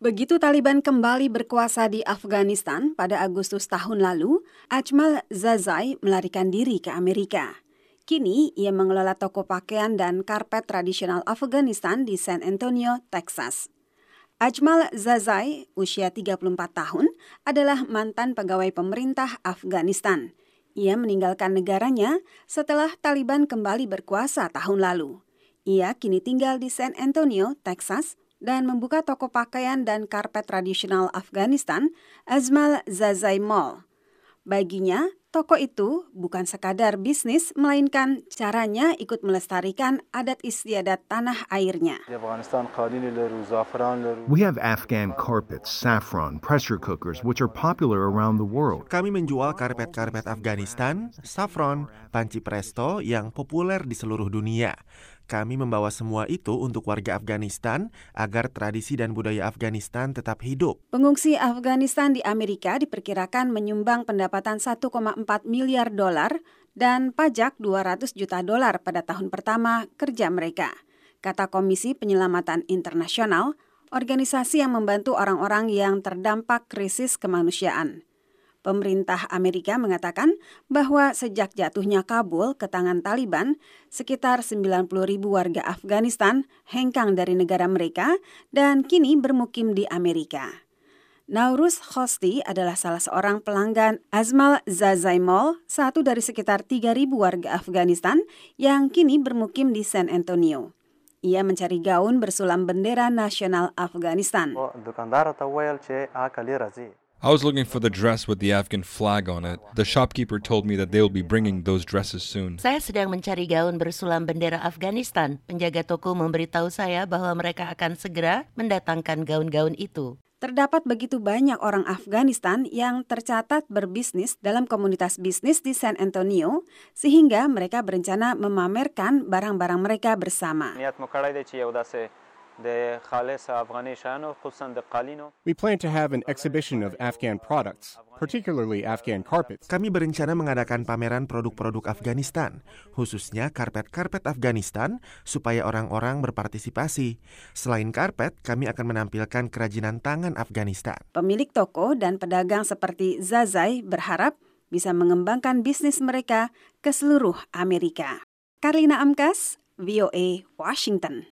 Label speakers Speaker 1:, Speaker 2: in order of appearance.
Speaker 1: Begitu Taliban kembali berkuasa di Afghanistan pada Agustus tahun lalu, Ajmal Zazai melarikan diri ke Amerika. Kini ia mengelola toko pakaian dan karpet tradisional Afghanistan di San Antonio, Texas. Ajmal Zazai, usia 34 tahun, adalah mantan pegawai pemerintah Afghanistan. Ia meninggalkan negaranya setelah Taliban kembali berkuasa tahun lalu. Ia kini tinggal di San Antonio, Texas, dan membuka toko pakaian dan karpet tradisional Afghanistan, Azmal Zazai Mall. Baginya, toko itu bukan sekadar bisnis, melainkan caranya ikut melestarikan adat istiadat tanah airnya.
Speaker 2: We have Afghan carpets, saffron, pressure cookers, which are popular around the world.
Speaker 3: Kami menjual karpet-karpet Afghanistan, saffron, panci presto yang populer di seluruh dunia. Kami membawa semua itu untuk warga Afghanistan agar tradisi dan budaya Afghanistan tetap hidup.
Speaker 1: Pengungsi Afghanistan di Amerika diperkirakan menyumbang pendapatan 1,4 miliar dolar dan pajak 200 juta dolar pada tahun pertama kerja mereka, kata Komisi Penyelamatan Internasional, organisasi yang membantu orang-orang yang terdampak krisis kemanusiaan. Pemerintah Amerika mengatakan bahwa sejak jatuhnya Kabul ke tangan Taliban, sekitar 90 ribu warga Afghanistan hengkang dari negara mereka dan kini bermukim di Amerika. Naurus Khosti adalah salah seorang pelanggan Azmal Zazai Mall, satu dari sekitar 3.000 warga Afghanistan yang kini bermukim di San Antonio. Ia mencari gaun bersulam bendera nasional Afghanistan.
Speaker 4: I was looking for the dress with the Afghan flag on it. The shopkeeper told me that they will be bringing those dresses soon.
Speaker 5: Saya sedang mencari gaun bersulam bendera Afghanistan. Penjaga toko memberitahu saya bahwa mereka akan segera mendatangkan gaun-gaun itu.
Speaker 1: Terdapat begitu banyak orang Afghanistan yang tercatat berbisnis dalam komunitas bisnis di San Antonio, sehingga mereka berencana memamerkan barang-barang mereka bersama.
Speaker 6: We plan to have an exhibition of Afghan products, particularly Afghan carpets.
Speaker 3: Kami berencana mengadakan pameran produk-produk Afghanistan, khususnya karpet-karpet Afghanistan, supaya orang-orang berpartisipasi. Selain karpet, kami akan menampilkan kerajinan tangan Afghanistan.
Speaker 1: Pemilik toko dan pedagang seperti Zazai berharap bisa mengembangkan bisnis mereka ke seluruh Amerika. Karlina Amkas, VOA, Washington.